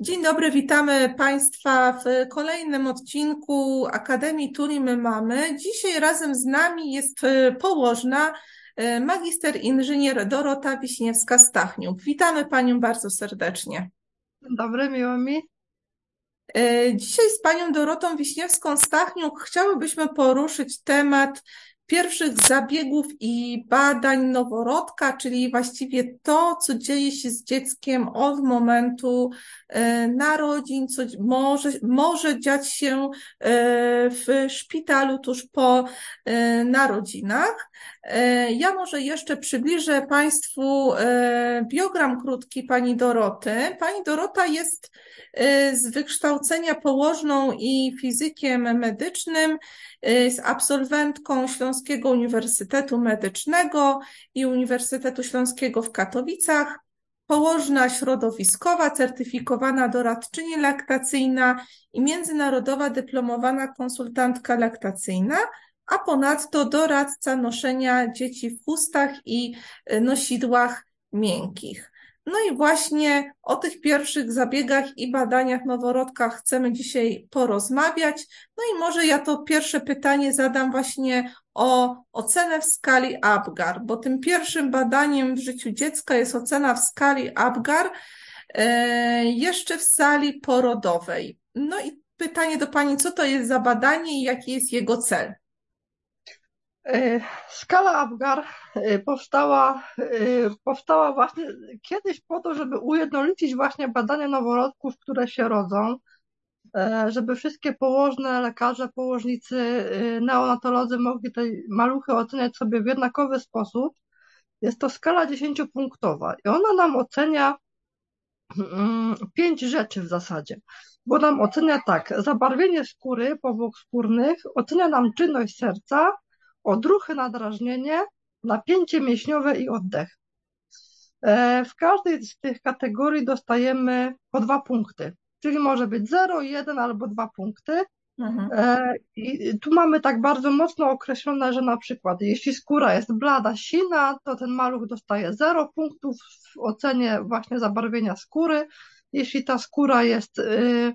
Dzień dobry, witamy Państwa w kolejnym odcinku Akademii Tuli My Mamy. Dzisiaj razem z nami jest e, położna e, magister inżynier Dorota Wiśniewska-Stachniuk. Witamy Panią bardzo serdecznie. Dzień dobry, miło mi. E, dzisiaj z Panią Dorotą Wiśniewską-Stachniuk chciałybyśmy poruszyć temat pierwszych zabiegów i badań noworodka, czyli właściwie to, co dzieje się z dzieckiem od momentu e, narodzin, co może, może dziać się e, w szpitalu tuż po e, narodzinach. Ja może jeszcze przybliżę Państwu biogram krótki pani Doroty. Pani Dorota jest z wykształcenia położną i fizykiem medycznym. Jest absolwentką Śląskiego Uniwersytetu Medycznego i Uniwersytetu Śląskiego w Katowicach, położna środowiskowa, certyfikowana doradczyni laktacyjna i międzynarodowa dyplomowana konsultantka laktacyjna, a ponadto doradca noszenia dzieci w chustach i nosidłach miękkich. No i właśnie o tych pierwszych zabiegach i badaniach noworodka chcemy dzisiaj porozmawiać. No i może ja to pierwsze pytanie zadam właśnie o ocenę w skali ABGAR, bo tym pierwszym badaniem w życiu dziecka jest ocena w skali ABGAR e, jeszcze w sali porodowej. No i pytanie do Pani, co to jest za badanie i jaki jest jego cel? E, skala Apgar e, powstała, e, powstała właśnie kiedyś po to, żeby ujednolicić właśnie badania noworodków, które się rodzą, żeby wszystkie położne, lekarze, położnicy, neonatolodzy mogli te maluchy oceniać sobie w jednakowy sposób. Jest to skala dziesięciopunktowa i ona nam ocenia mm, pięć rzeczy w zasadzie, bo nam ocenia tak, zabarwienie skóry, powłok skórnych, ocenia nam czynność serca, odruchy na drażnienie, napięcie mięśniowe i oddech. E, w każdej z tych kategorii dostajemy po dwa punkty, czyli może być 0, 1 albo dwa punkty. Mhm. E, I tu mamy tak bardzo mocno określone, że na przykład jeśli skóra jest blada, sina, to ten maluch dostaje 0 punktów w ocenie właśnie zabarwienia skóry. Jeśli ta skóra jest y,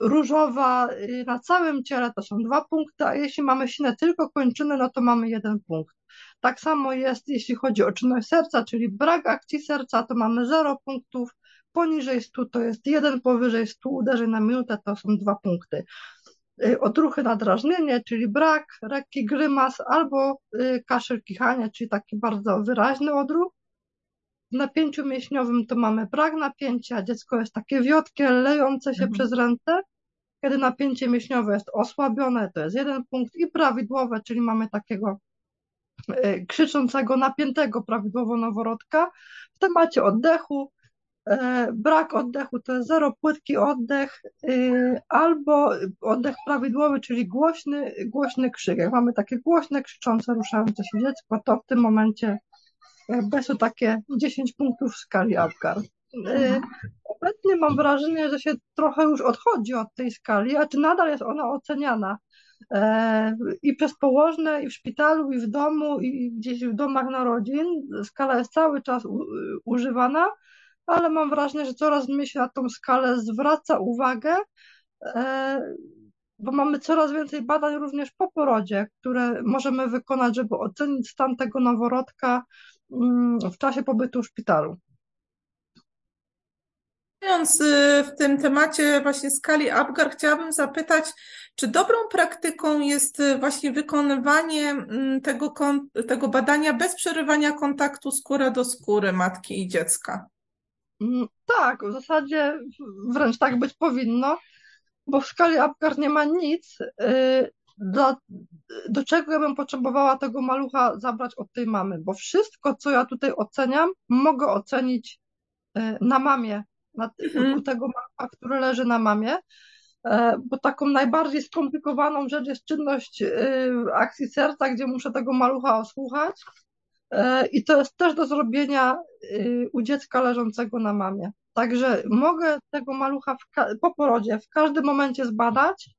różowa y, na całym ciele to są dwa punkty, a jeśli mamy sinę tylko kończyny, no to mamy jeden punkt. Tak samo jest, jeśli chodzi o czynność serca, czyli brak akcji serca, to mamy 0 punktów, poniżej 100 to jest 1, powyżej 100 uderzeń na minutę to są dwa punkty. Y, odruchy na drażnienie, czyli brak, rekki, grymas albo y, kaszel, kichania, czyli taki bardzo wyraźny odruch. W napięciu mięśniowym to mamy brak napięcia, dziecko jest takie wiotkie, lejące się mhm. przez ręce. Kiedy napięcie mięśniowe jest osłabione, to jest jeden punkt i prawidłowe, czyli mamy takiego e, krzyczącego, napiętego prawidłowo noworodka. W temacie oddechu, e, brak oddechu to jest zero, płytki oddech e, albo oddech prawidłowy, czyli głośny, głośny krzyk. Jak mamy takie głośne, krzyczące, ruszające się dziecko, to w tym momencie Besu takie 10 punktów w skali Apgar. Mhm. Obecnie mam wrażenie, że się trochę już odchodzi od tej skali, a czy nadal jest ona oceniana e, i przez położne, i w szpitalu, i w domu, i gdzieś w domach narodzin. Skala jest cały czas używana, ale mam wrażenie, że coraz mniej się na tą skalę zwraca uwagę, e, bo mamy coraz więcej badań również po porodzie, które możemy wykonać, żeby ocenić stan tego noworodka Mm, w czasie pobytu w szpitalu. Mówiąc y, w tym temacie właśnie skali Apgar, chciałabym zapytać, czy dobrą praktyką jest y, właśnie wykonywanie mm, tego, tego badania bez przerywania kontaktu skóra do skóry matki i dziecka? Mm, tak, w zasadzie wręcz tak być powinno, bo w skali Apgar nie ma nic, y, do, czego ja bym potrzebowała tego malucha zabrać od tej mamy, bo wszystko, co ja tutaj oceniam, mogę ocenić e, na mamie, na mm. tego malucha, który leży na mamie, e, bo taką najbardziej skomplikowaną rzecz jest czynność akcji serca, gdzie muszę tego malucha osłuchać i to jest też do zrobienia u dziecka leżącego na mamie. Także mogę tego malucha po porodzie w każdym momencie zbadać,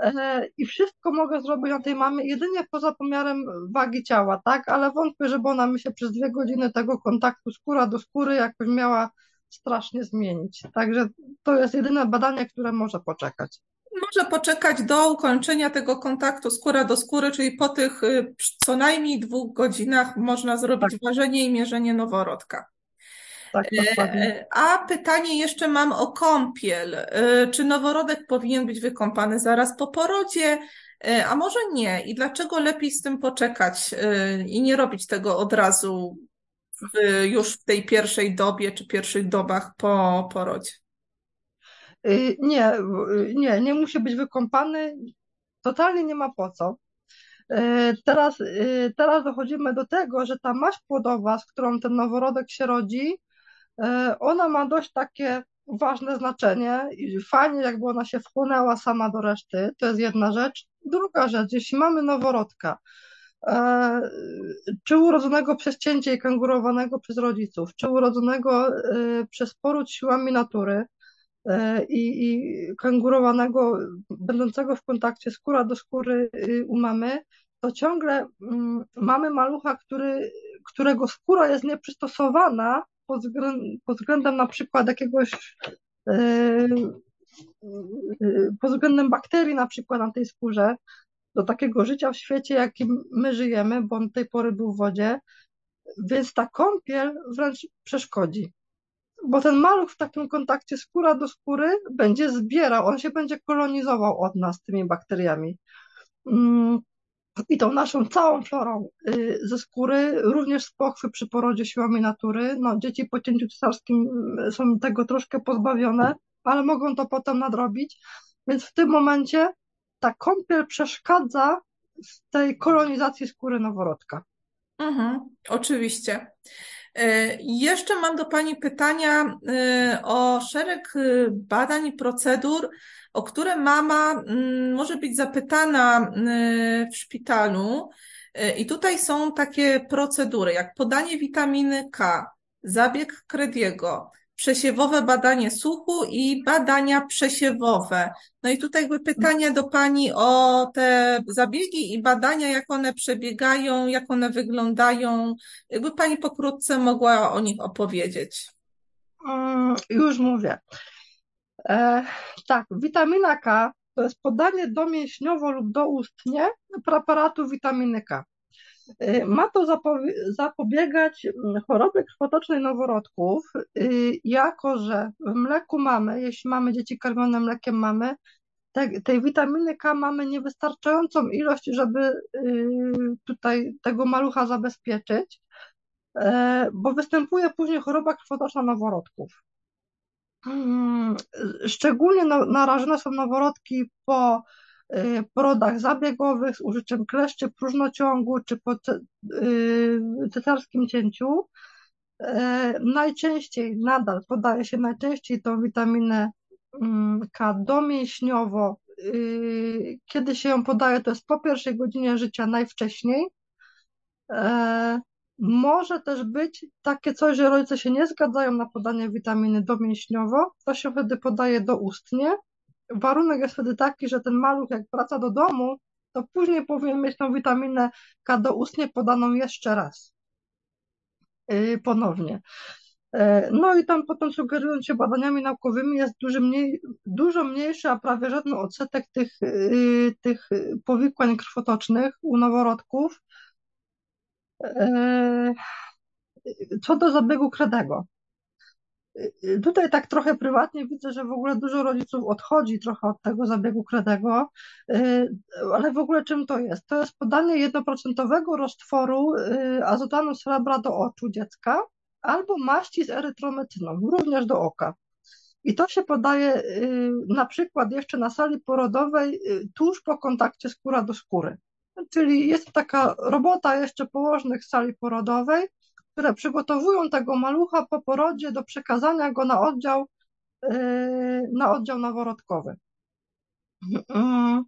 E, i wszystko mogę zrobić na tej mamie, jedynie poza pomiarem wagi ciała, tak? Ale wątpię, żeby ona mi się przez dwie godziny tego kontaktu skóra do skóry jakoś miała strasznie zmienić. Także to jest jedyne badanie, które może poczekać. Może poczekać do ukończenia tego kontaktu skóra do skóry, czyli po tych y, co najmniej dwóch godzinach można zrobić tak. ważenie i mierzenie noworodka. Tak, dokładnie. A pytanie jeszcze mam o kąpiel. Czy noworodek powinien być wykąpany zaraz po porodzie, a może nie? I dlaczego lepiej z tym poczekać i nie robić tego od razu w, już w tej pierwszej dobie czy pierwszych dobach po porodzie? Y, nie, y, nie, nie musi być wykąpany. Totalnie nie ma po co. Y, teraz, teraz dochodzimy do tego, że ta maść płodowa, z którą ten noworodek się rodzi, ona ma dość takie ważne znaczenie fajnie, jakby ona się wchłonęła sama do reszty. To jest jedna rzecz. Druga rzecz, jeśli mamy noworodka, czy urodzonego przez cięcie i kangurowanego przez rodziców, czy urodzonego przez poród siłami natury, E, i, i kangurowanego, będącego w kontakcie skóra do skóry y, u mamy, to ciągle mm, mamy malucha, który, którego skóra jest nieprzystosowana pod, względem, pod względem na przykład jakiegoś e, y, pod względem bakterii na przykład na tej skórze, do takiego życia w świecie, jakim my żyjemy, bo on tej pory był w wodzie, więc ta kąpiel wręcz przeszkodzi bo ten maluch w takim kontakcie skóra do skóry będzie zbierał, on się będzie kolonizował od nas tymi bakteriami. Mm, I tą naszą całą florą y, ze skóry, również z pochwy przy porodzie siłami natury. No, dzieci po cięciu cesarskim y, są tego troszkę pozbawione, ale mogą to potem nadrobić. Więc w tym momencie ta kąpiel przeszkadza w tej kolonizacji skóry noworodka. Mhm, oczywiście. E, jeszcze mam do Pani pytania e, o szereg e, badań i procedur, o które mama mm, może być zapytana w szpitalu. I tutaj są takie procedury, jak podanie witaminy K, zabieg Krediego, przesiewowe badanie słuchu i badania przesiewowe. No i tutaj jakby pytanie do Pani o te zabiegi i badania, jak one przebiegają, jak one wyglądają. Jakby Pani pokrótce mogła o nich opowiedzieć. Mm, już mówię. E, tak, witamina K to jest podanie domięśniowo lub doustnie preparatu witaminy K. Y, ma to zapobiegać mm, chorobie krwotocznej noworodków, y, jako że w mleku mamy, jeśli mamy dzieci karmione mlekiem mamy, te, tej witaminy K mamy niewystarczającą ilość, żeby y, tutaj tego malucha zabezpieczyć, bo występuje później choroba krwotoczna noworodków. Mm, szczególnie narażone są noworodki po porodach zabiegowych z użyciem kleszczy próżnociągu czy po y, cesarskim cięciu. Y, najczęściej, nadal podaje się najczęściej tą witaminę mm, K domięśniowo. Kiedy się ją podaje, to jest po pierwszej godzinie życia najwcześniej. Może też być takie coś, że rodzice się nie zgadzają na podanie witaminy domięśniowo, to się wtedy podaje doustnie warunek jest wtedy taki, że ten maluch jak wraca do domu, to później powinien mieć tą witaminę K doustnie podaną jeszcze raz. Yy, ponownie. Yy, no i tam potem sugerując się badaniami naukowymi jest dużo, mniej, dużo mniejszy, a prawie żaden odsetek tych, yy, tych powikłań krwotocznych u noworodków. Co do zabiegu Kredego. Tutaj tak trochę prywatnie widzę, że w ogóle dużo rodziców odchodzi trochę od tego zabiegu kredego, y, ale w ogóle czym to jest? To jest podanie jednoprocentowego roztworu y, azotanu srebra do oczu dziecka albo maści z erytrometyną, również do oka. I to się podaje y, na przykład jeszcze na sali porodowej tuż po kontakcie skóra do skóry. Czyli jest taka robota jeszcze położnych sali porodowej, które przygotowują tego malucha po porodzie do przekazania go na oddział, yy, na oddział noworodkowy. Yy,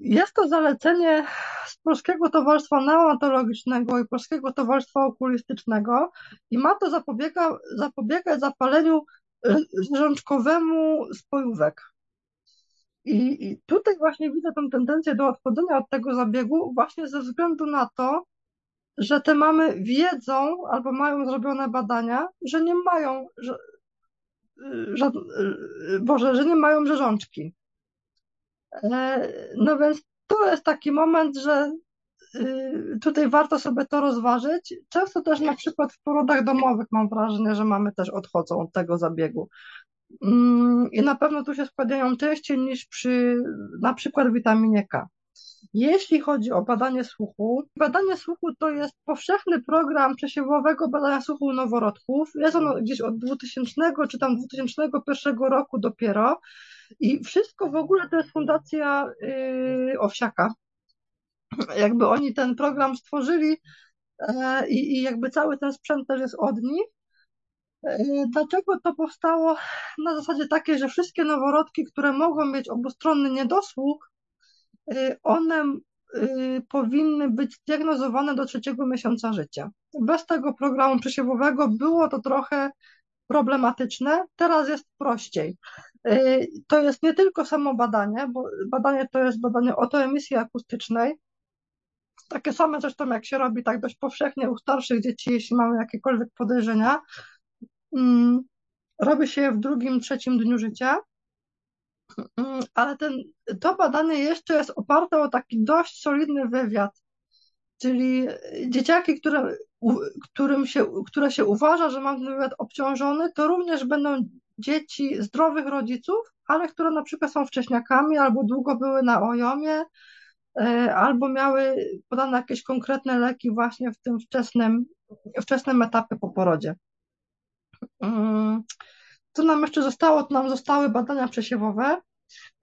jest to zalecenie z Polskiego Towarzystwa Neonatologicznego i Polskiego Towarzystwa Okulistycznego i ma to zapobiega, zapobiegać zapaleniu żączkowemu spojówek. I, I tutaj właśnie widzę tę tendencję do odchodzenia od tego zabiegu właśnie ze względu na to, że te mamy wiedzą albo mają zrobione badania, że nie mają, że, że, Boże, że nie mają rzeżączki. E, no więc to jest taki moment, że y, tutaj warto sobie to rozważyć. Często też na przykład w porodach domowych mam wrażenie, że mamy też odchodzą od tego zabiegu. Mm, I na pewno tu się składają częściej niż przy na przykład witaminie K. Jeśli chodzi o badanie słuchu, badanie słuchu to jest powszechny program przesiewowego badania słuchu noworodków. Jest ono gdzieś od 2000 czy tam 2001 roku dopiero i wszystko w ogóle to jest fundacja yy, Owsiaka. Jakby oni ten program stworzyli yy, i jakby cały ten sprzęt też jest od nich. Yy, dlaczego to powstało? Na zasadzie takiej, że wszystkie noworodki, które mogą mieć obustronny niedosłuch, one y, powinny być diagnozowane do trzeciego miesiąca życia. Bez tego programu przesiewowego było to trochę problematyczne, teraz jest prościej. Y, to jest nie tylko samo badanie, bo badanie to jest badanie otoemisji akustycznej, takie same zresztą jak się robi tak dość powszechnie u starszych dzieci, jeśli mamy jakiekolwiek podejrzenia. Mm, robi się je w drugim, trzecim dniu życia ale ten, to badanie jeszcze jest oparte o taki dość solidny wywiad, czyli dzieciaki, które, którym się, które się uważa, że ma ten wywiad obciążony, to również będą dzieci zdrowych rodziców, ale które na przykład są wcześniakami albo długo były na ojomie, e, albo miały podane jakieś konkretne leki właśnie w tym wczesnym, wczesnym etapie po porodzie. Co nam jeszcze zostało? To nam zostały badania przesiewowe.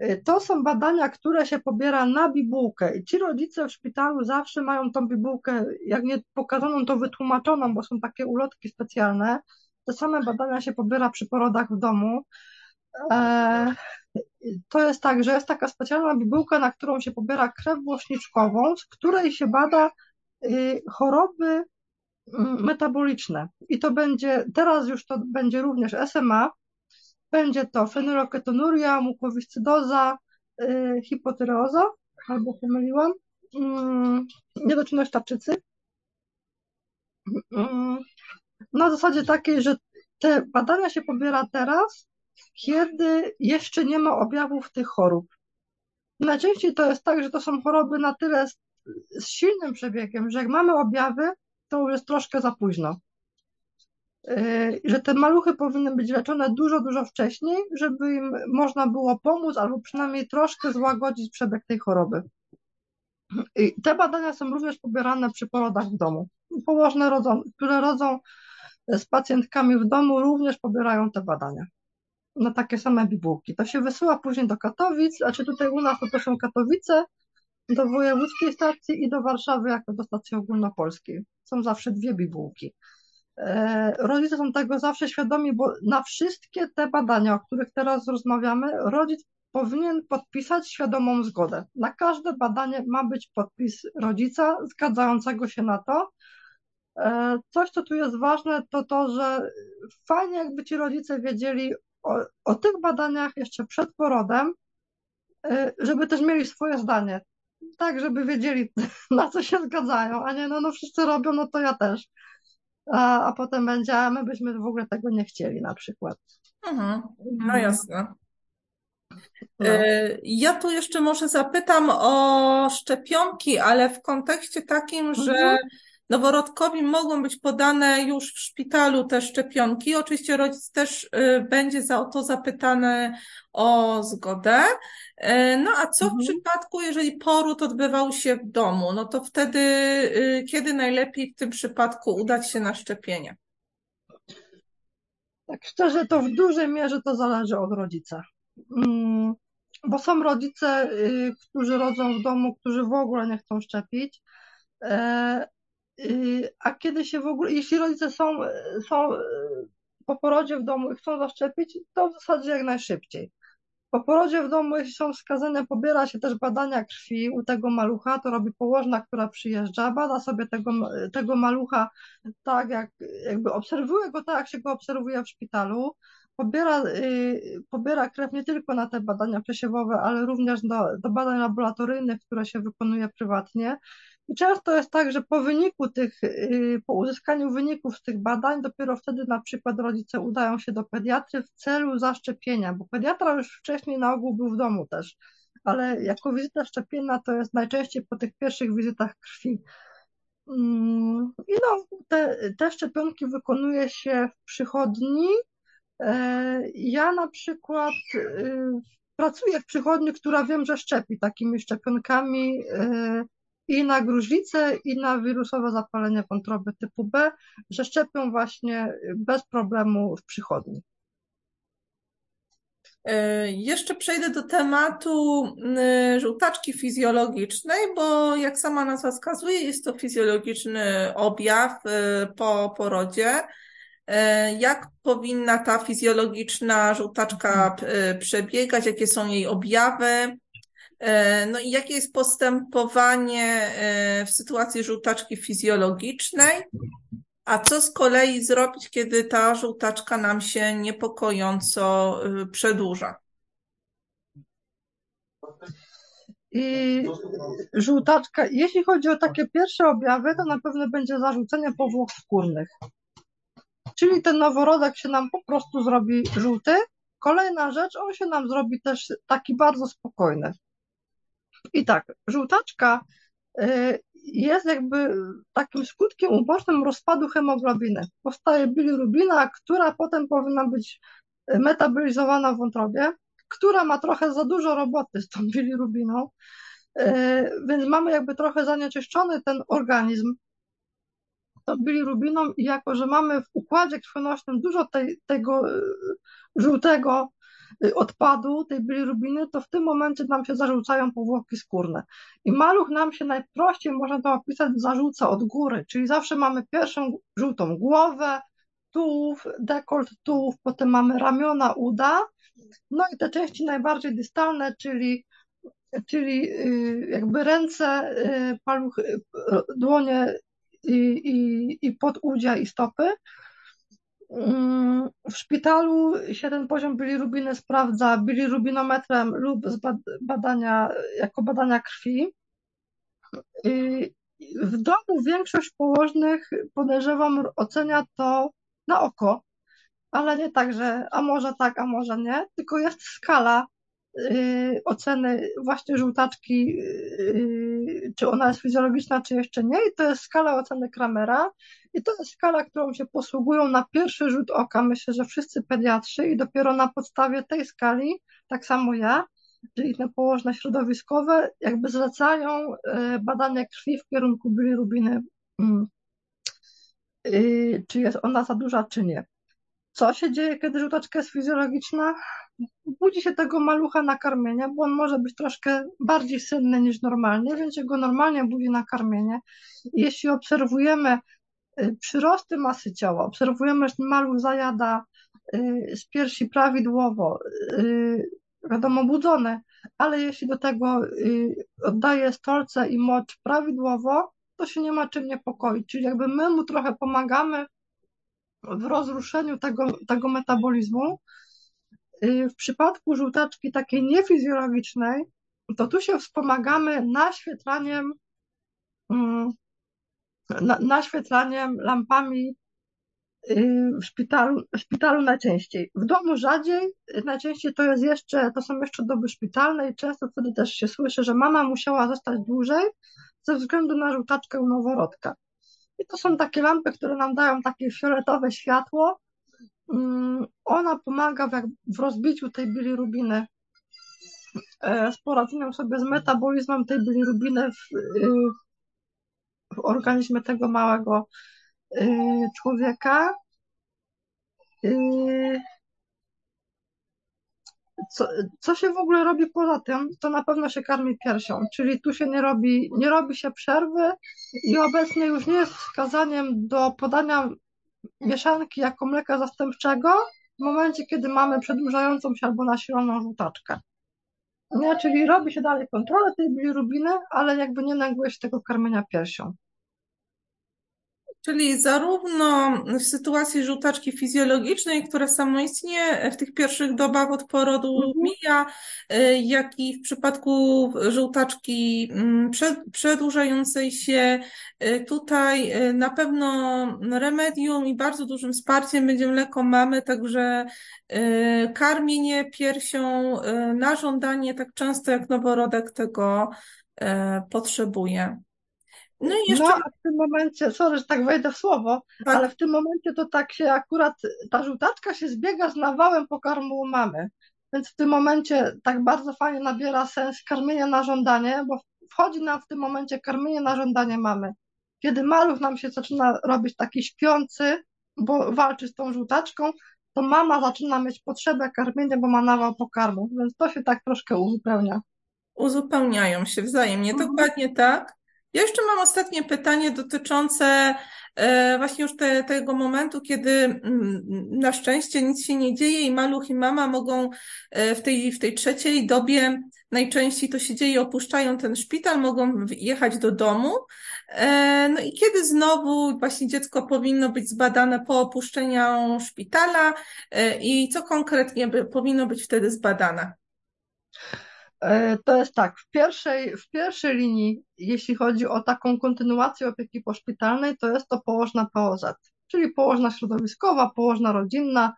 Y, to są badania, które się pobiera na bibułkę i ci rodzice w szpitalu zawsze mają tą bibułkę, jak nie pokazaną, to wytłumaczoną, bo są takie ulotki specjalne. Te same badania się pobiera przy porodach w domu. E, to jest tak, że jest taka specjalna bibułka, na którą się pobiera krew głośniczkową, z której się bada y, choroby metaboliczne. I to będzie, teraz już to będzie również SMA, będzie to fenyloketonuria, mukowiscydoza, yy, hipotyreoza, albo pomyliłam, yy, niedoczynność tarczycy. Yy, na zasadzie takiej, że te badania się pobiera teraz, kiedy jeszcze nie ma objawów tych chorób. Najczęściej to jest tak, że to są choroby na tyle z, z silnym przebiegiem, że jak mamy objawy, to już jest troszkę za późno. Y, że te maluchy powinny być leczone dużo, dużo wcześniej, żeby im można było pomóc albo przynajmniej troszkę złagodzić przebieg tej choroby. I te badania są również pobierane przy porodach w domu. Położne, rodzą, które rodzą z pacjentkami w domu, również pobierają te badania na takie same bibułki. To się wysyła później do Katowic, znaczy tutaj u nas to, to są Katowice, do wojewódzkiej stacji i do Warszawy jako do stacji ogólnopolskiej. Są zawsze dwie bibułki. E, rodzice są tego zawsze świadomi, bo na wszystkie te badania, o których teraz rozmawiamy, rodzic powinien podpisać świadomą zgodę. Na każde badanie ma być podpis rodzica zgadzającego się na to. E, coś, co tu jest ważne, to to, że fajnie jakby ci rodzice wiedzieli o, o tych badaniach jeszcze przed porodem, e, żeby też mieli swoje zdanie. Tak, żeby wiedzieli, na co się zgadzają, a nie, no, no wszyscy robią, no to ja też a, a potem będzie, a my byśmy w ogóle tego nie chcieli na przykład. Mhm. No jasne. No. E, ja tu jeszcze może zapytam o szczepionki, ale w kontekście takim, że mhm. Noworodkowi mogą być podane już w szpitalu te szczepionki. Oczywiście rodzic też y, będzie za to zapytany o zgodę. Y, no a co w mhm. przypadku, jeżeli poród odbywał się w domu? No to wtedy y, kiedy najlepiej w tym przypadku udać się na szczepienie? Tak szczerze, to w dużej mierze to zależy od rodzica. Mm, bo są rodzice, którzy rodzą w domu, którzy w ogóle nie chcą szczepić. E, Y, a kiedy się w ogóle, jeśli rodzice są, są y, po porodzie w domu i chcą zaszczepić, to w zasadzie jak najszybciej. Po porodzie w domu, jeśli są wskazane, pobiera się też badania krwi u tego malucha, to robi położna, która przyjeżdża, bada sobie tego, tego malucha tak, jak jakby obserwuje go tak, jak się go obserwuje w szpitalu, pobiera, y, pobiera krew nie tylko na te badania przesiewowe, ale również do, do badań laboratoryjnych, które się wykonuje prywatnie I często jest tak, że po wyniku tych, y, po uzyskaniu wyników z tych badań, dopiero wtedy na przykład rodzice udają się do pediatry w celu zaszczepienia, bo pediatra już wcześniej na ogół był w domu też, ale jako wizyta szczepienna to jest najczęściej po tych pierwszych wizytach krwi. Mm, I no, te, te szczepionki wykonuje się w przychodni. E, ja na przykład y, pracuję w przychodni, która wiem, że szczepi takimi szczepionkami e, i na gruźlicę, i na wirusowe zapalenie wątroby typu B, że szczepią właśnie bez problemu w przychodni. E, jeszcze przejdę do tematu żółtaczki fizjologicznej, bo jak sama nazwa wskazuje, jest to fizjologiczny objaw po porodzie. E, jak powinna ta fizjologiczna żółtaczka przebiegać? Jakie są jej objawy? No i jakie jest postępowanie w sytuacji żółtaczki fizjologicznej? A co z kolei zrobić, kiedy ta żółtaczka nam się niepokojąco y, przedłuża? I żółtaczka, jeśli chodzi o takie pierwsze objawy, to na pewno będzie zarzucenie powłok skórnych. Czyli ten noworodek się nam po prostu zrobi żółty. Kolejna rzecz, on się nam zrobi też taki bardzo spokojny. I tak, żółtaczka y, jest jakby takim skutkiem ubocznym rozpadu hemoglobiny. Powstaje bilirubina, która potem powinna być metabolizowana w wątrobie, która ma trochę za dużo roboty z tą bilirubiną, e, więc mamy jakby trochę zanieczyszczony ten organizm tą bilirubiną i jako, że mamy w układzie krwionośnym dużo tej, tego e, żółtego Y, odpadu, tej bilirubiny, to w tym momencie nam się zarzucają powłoki skórne. I maluch nam się najprościej, można to opisać, zarzuca od góry, czyli zawsze mamy pierwszą żółtą głowę, tułów, dekolt tułów, potem mamy ramiona, uda, no i te części najbardziej dystalne, czyli czyli y, jakby ręce, paluch, dłonie i, i, i podudzia i stopy. W szpitalu się ten poziom bilirubiny sprawdza bilirubinometrem lub z badania, jako badania krwi. W domu większość położnych, podejrzewam, ocenia to na oko, ale nie tak, że a może tak, a może nie, tylko jest skala oceny właśnie żółtaczki, y, czy ona jest fizjologiczna, czy jeszcze nie. I to jest skala oceny Kramera. I to jest skala, którą się posługują na pierwszy rzut oka, myślę, że wszyscy pediatrzy i dopiero na podstawie tej skali, tak samo ja, czyli te położne środowiskowe, jakby zlecają y, badania krwi w kierunku bilirubiny, mm, czy jest ona za duża, czy nie. Co się dzieje, kiedy żółtaczka jest fizjologiczna? budzi się tego malucha na karmienie, bo on może być troszkę bardziej senny niż normalnie, więc się go normalnie budzi na karmienie. Jeśli obserwujemy y, przyrosty masy ciała, obserwujemy, że maluch zajada y, z piersi prawidłowo, y, wiadomo, budzony, ale jeśli do tego oddaje stolce i mocz prawidłowo, to się nie ma czym niepokoić. Czyli jakby my mu trochę pomagamy w rozruszeniu tego, tego metabolizmu, Y, w przypadku żółtaczki takiej niefizjologicznej, to tu się wspomagamy naświetlaniem, mm, naświetlaniem lampami y, w szpitalu, w szpitalu najczęściej. W domu rzadziej, najczęściej to jest jeszcze, to są jeszcze doby szpitalne i często wtedy też się słyszy, że mama musiała zostać dłużej ze względu na żółtaczkę u noworodka. I to są takie lampy, które nam dają takie fioletowe światło, Mm, ona pomaga w, w rozbiciu tej bilirubiny, e, z poradzeniem sobie z metabolizmem tej bilirubiny w, y, w organizmie tego małego y, człowieka. Co, co się w ogóle robi poza tym, to na pewno się karmi piersią, czyli tu się nie robi, nie robi się przerwy i obecnie już nie jest wskazaniem do podania mieszanki jako mleka zastępczego w momencie, kiedy mamy przedłużającą się albo nasiloną żółtaczkę. Nie, czyli robi się dalej kontrolę tej bilirubiny, ale jakby nie neguje tego karmienia piersią. Czyli zarówno w sytuacji żółtaczki fizjologicznej, która samoistnie w tych pierwszych dobach od porodu Mhm. mija, y, jak i w przypadku żółtaczki mm, przedłużającej się, y, tutaj y, na pewno remedium i bardzo dużym wsparciem będzie mleko mamy, także karmienie piersią na żądanie tak często jak noworodek tego potrzebuje. No i jeszcze... No, a w tym momencie, sorry, że tak wejdę w słowo, tak. ale w tym momencie to tak się akurat, ta żółtaczka się zbiega z nawałem pokarmu mamy. Więc w tym momencie tak bardzo fajnie nabiera sens karmienia na żądanie, bo wchodzi nam w tym momencie karmienie na żądanie mamy. Kiedy maluch nam się zaczyna robić taki śpiący, bo walczy z tą żółtaczką, to mama zaczyna mieć potrzebę karmienia, bo ma nawał pokarmu, więc to się tak troszkę uzupełnia. Uzupełniają się wzajemnie, mhm. dokładnie tak. Ja jeszcze mam ostatnie pytanie dotyczące e, właśnie już te, tego momentu, kiedy mm, na szczęście nic się nie dzieje i maluch i mama mogą e, w tej, w tej trzeciej dobie, najczęściej to się dzieje, opuszczają ten szpital, mogą jechać do domu. E, no i kiedy znowu właśnie dziecko powinno być zbadane po opuszczeniu szpitala i co konkretnie by, powinno być wtedy zbadane? E, to jest tak, w pierwszej, w pierwszej linii, jeśli chodzi o taką kontynuację opieki poszpitalnej, to jest to położna POZ, czyli położna środowiskowa, położna rodzinna,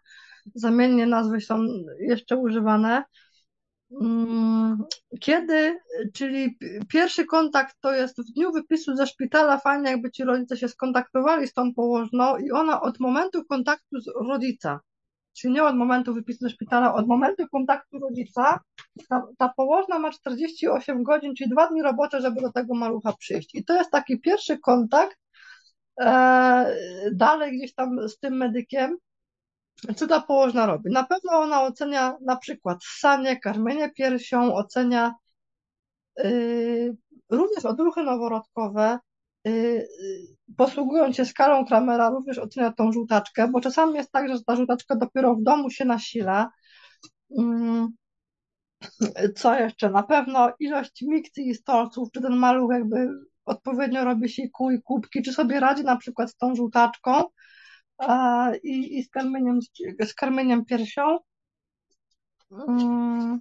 zamiennie nazwy są jeszcze używane. Mm, kiedy, czyli pierwszy kontakt to jest w dniu wypisu ze szpitala, fajnie jakby ci rodzice się skontaktowali z tą położną i ona od momentu kontaktu z rodzica, czyli nie od momentu wypisu ze szpitala, od momentu kontaktu rodzica, ta, ta położna ma 48 godzin, czyli dwa dni robocze, żeby do tego malucha przyjść. I to jest taki pierwszy kontakt e, dalej gdzieś tam z tym medykiem, co ta położna robi. Na pewno ona ocenia na przykład ssanie, karmienie piersią, ocenia y, również odruchy noworodkowe, posługując się skalą Kramera, również ocenia tą żółtaczkę, bo czasami jest tak, że ta żółtaczka dopiero w domu się nasila. Mm, co jeszcze? Na pewno ilość mikcji i stolców, czy ten maluch jakby odpowiednio robi siku i kubki, czy sobie radzi na przykład z tą żółtaczką i, i z, karmieniem, z karmieniem piersią. Mm,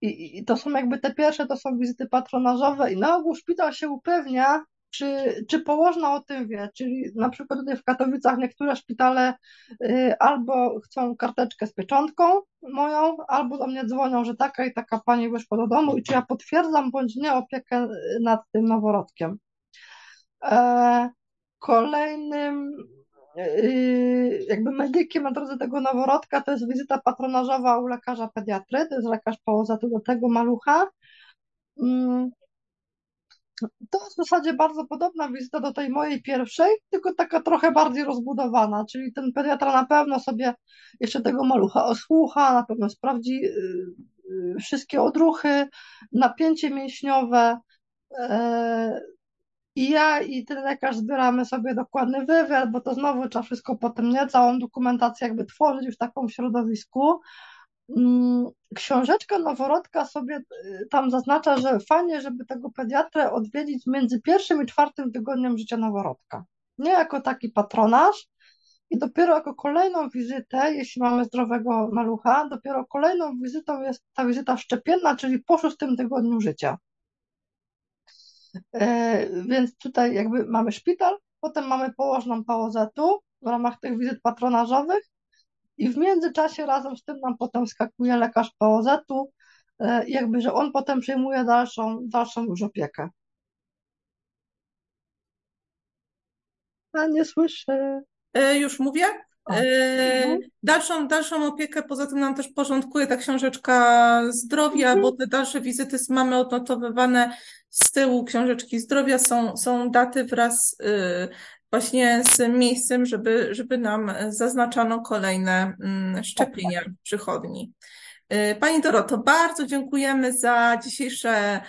I, I to są jakby te pierwsze, to są wizyty patronażowe i na ogół szpital się upewnia, czy, czy położna o tym wie, czyli na przykład tutaj w Katowicach niektóre szpitale y, albo chcą karteczkę z pieczątką moją, albo do mnie dzwonią, że taka i taka pani wyszła do domu i czy ja potwierdzam bądź nie opiekę nad tym noworodkiem. E, kolejnym y, jakby medykiem na drodze tego noworodka to jest wizyta patronażowa u lekarza pediatry, to jest lekarz położony do tego malucha. To jest w zasadzie bardzo podobna wizyta do tej mojej pierwszej, tylko taka trochę bardziej rozbudowana, czyli ten pediatra na pewno sobie jeszcze tego malucha osłucha, na pewno sprawdzi y, y, wszystkie odruchy, napięcie mięśniowe. E, I ja i ten lekarz zbieramy sobie dokładny wywiad, bo to znowu trzeba wszystko potem, nie, całą dokumentację jakby tworzyć w takim środowisku. Mm, książeczka noworodka sobie y, tam zaznacza, że fajnie, żeby tego pediatrę odwiedzić między pierwszym i czwartym tygodniem życia noworodka. Nie jako taki patronaż, i dopiero jako kolejną wizytę, jeśli mamy zdrowego malucha, dopiero kolejną wizytą jest ta wizyta szczepienna, czyli po szóstym tygodniu życia. E, więc tutaj jakby mamy szpital, potem mamy położną POZ-u w ramach tych wizyt patronażowych i w międzyczasie razem z tym nam potem skakuje lekarz POZ-u, e, jakby, że on potem przejmuje dalszą, dalszą już opiekę. A nie słyszę. E, już mówię? E, dalszą, dalszą opiekę poza tym nam też porządkuje ta książeczka zdrowia, mhm. bo te dalsze wizyty mamy odnotowywane z tyłu książeczki zdrowia, są, są daty wraz właśnie z miejscem, żeby, żeby nam zaznaczano kolejne mm, szczepienia w przychodni. Pani Doroto, bardzo dziękujemy za dzisiejsze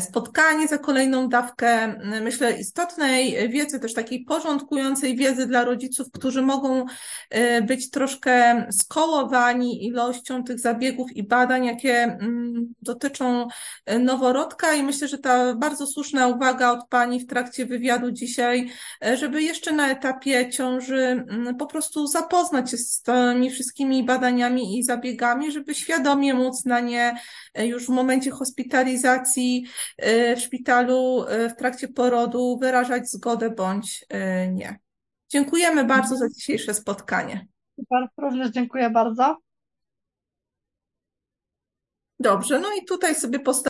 spotkanie, za kolejną dawkę, myślę, istotnej wiedzy, też takiej porządkującej wiedzy dla rodziców, którzy mogą być troszkę skołowani ilością tych zabiegów i badań, jakie mm, dotyczą noworodka. I myślę, że ta bardzo słuszna uwaga od Pani w trakcie wywiadu dzisiaj, żeby jeszcze na etapie ciąży mm, po prostu zapoznać się z tymi wszystkimi badaniami i zabiegami, żeby świadomie móc na nie już w momencie hospitalizacji w szpitalu w trakcie porodu wyrażać zgodę bądź nie. Dziękujemy bardzo za dzisiejsze spotkanie. Super, również dziękuję bardzo. Dobrze, no i tutaj sobie postawimy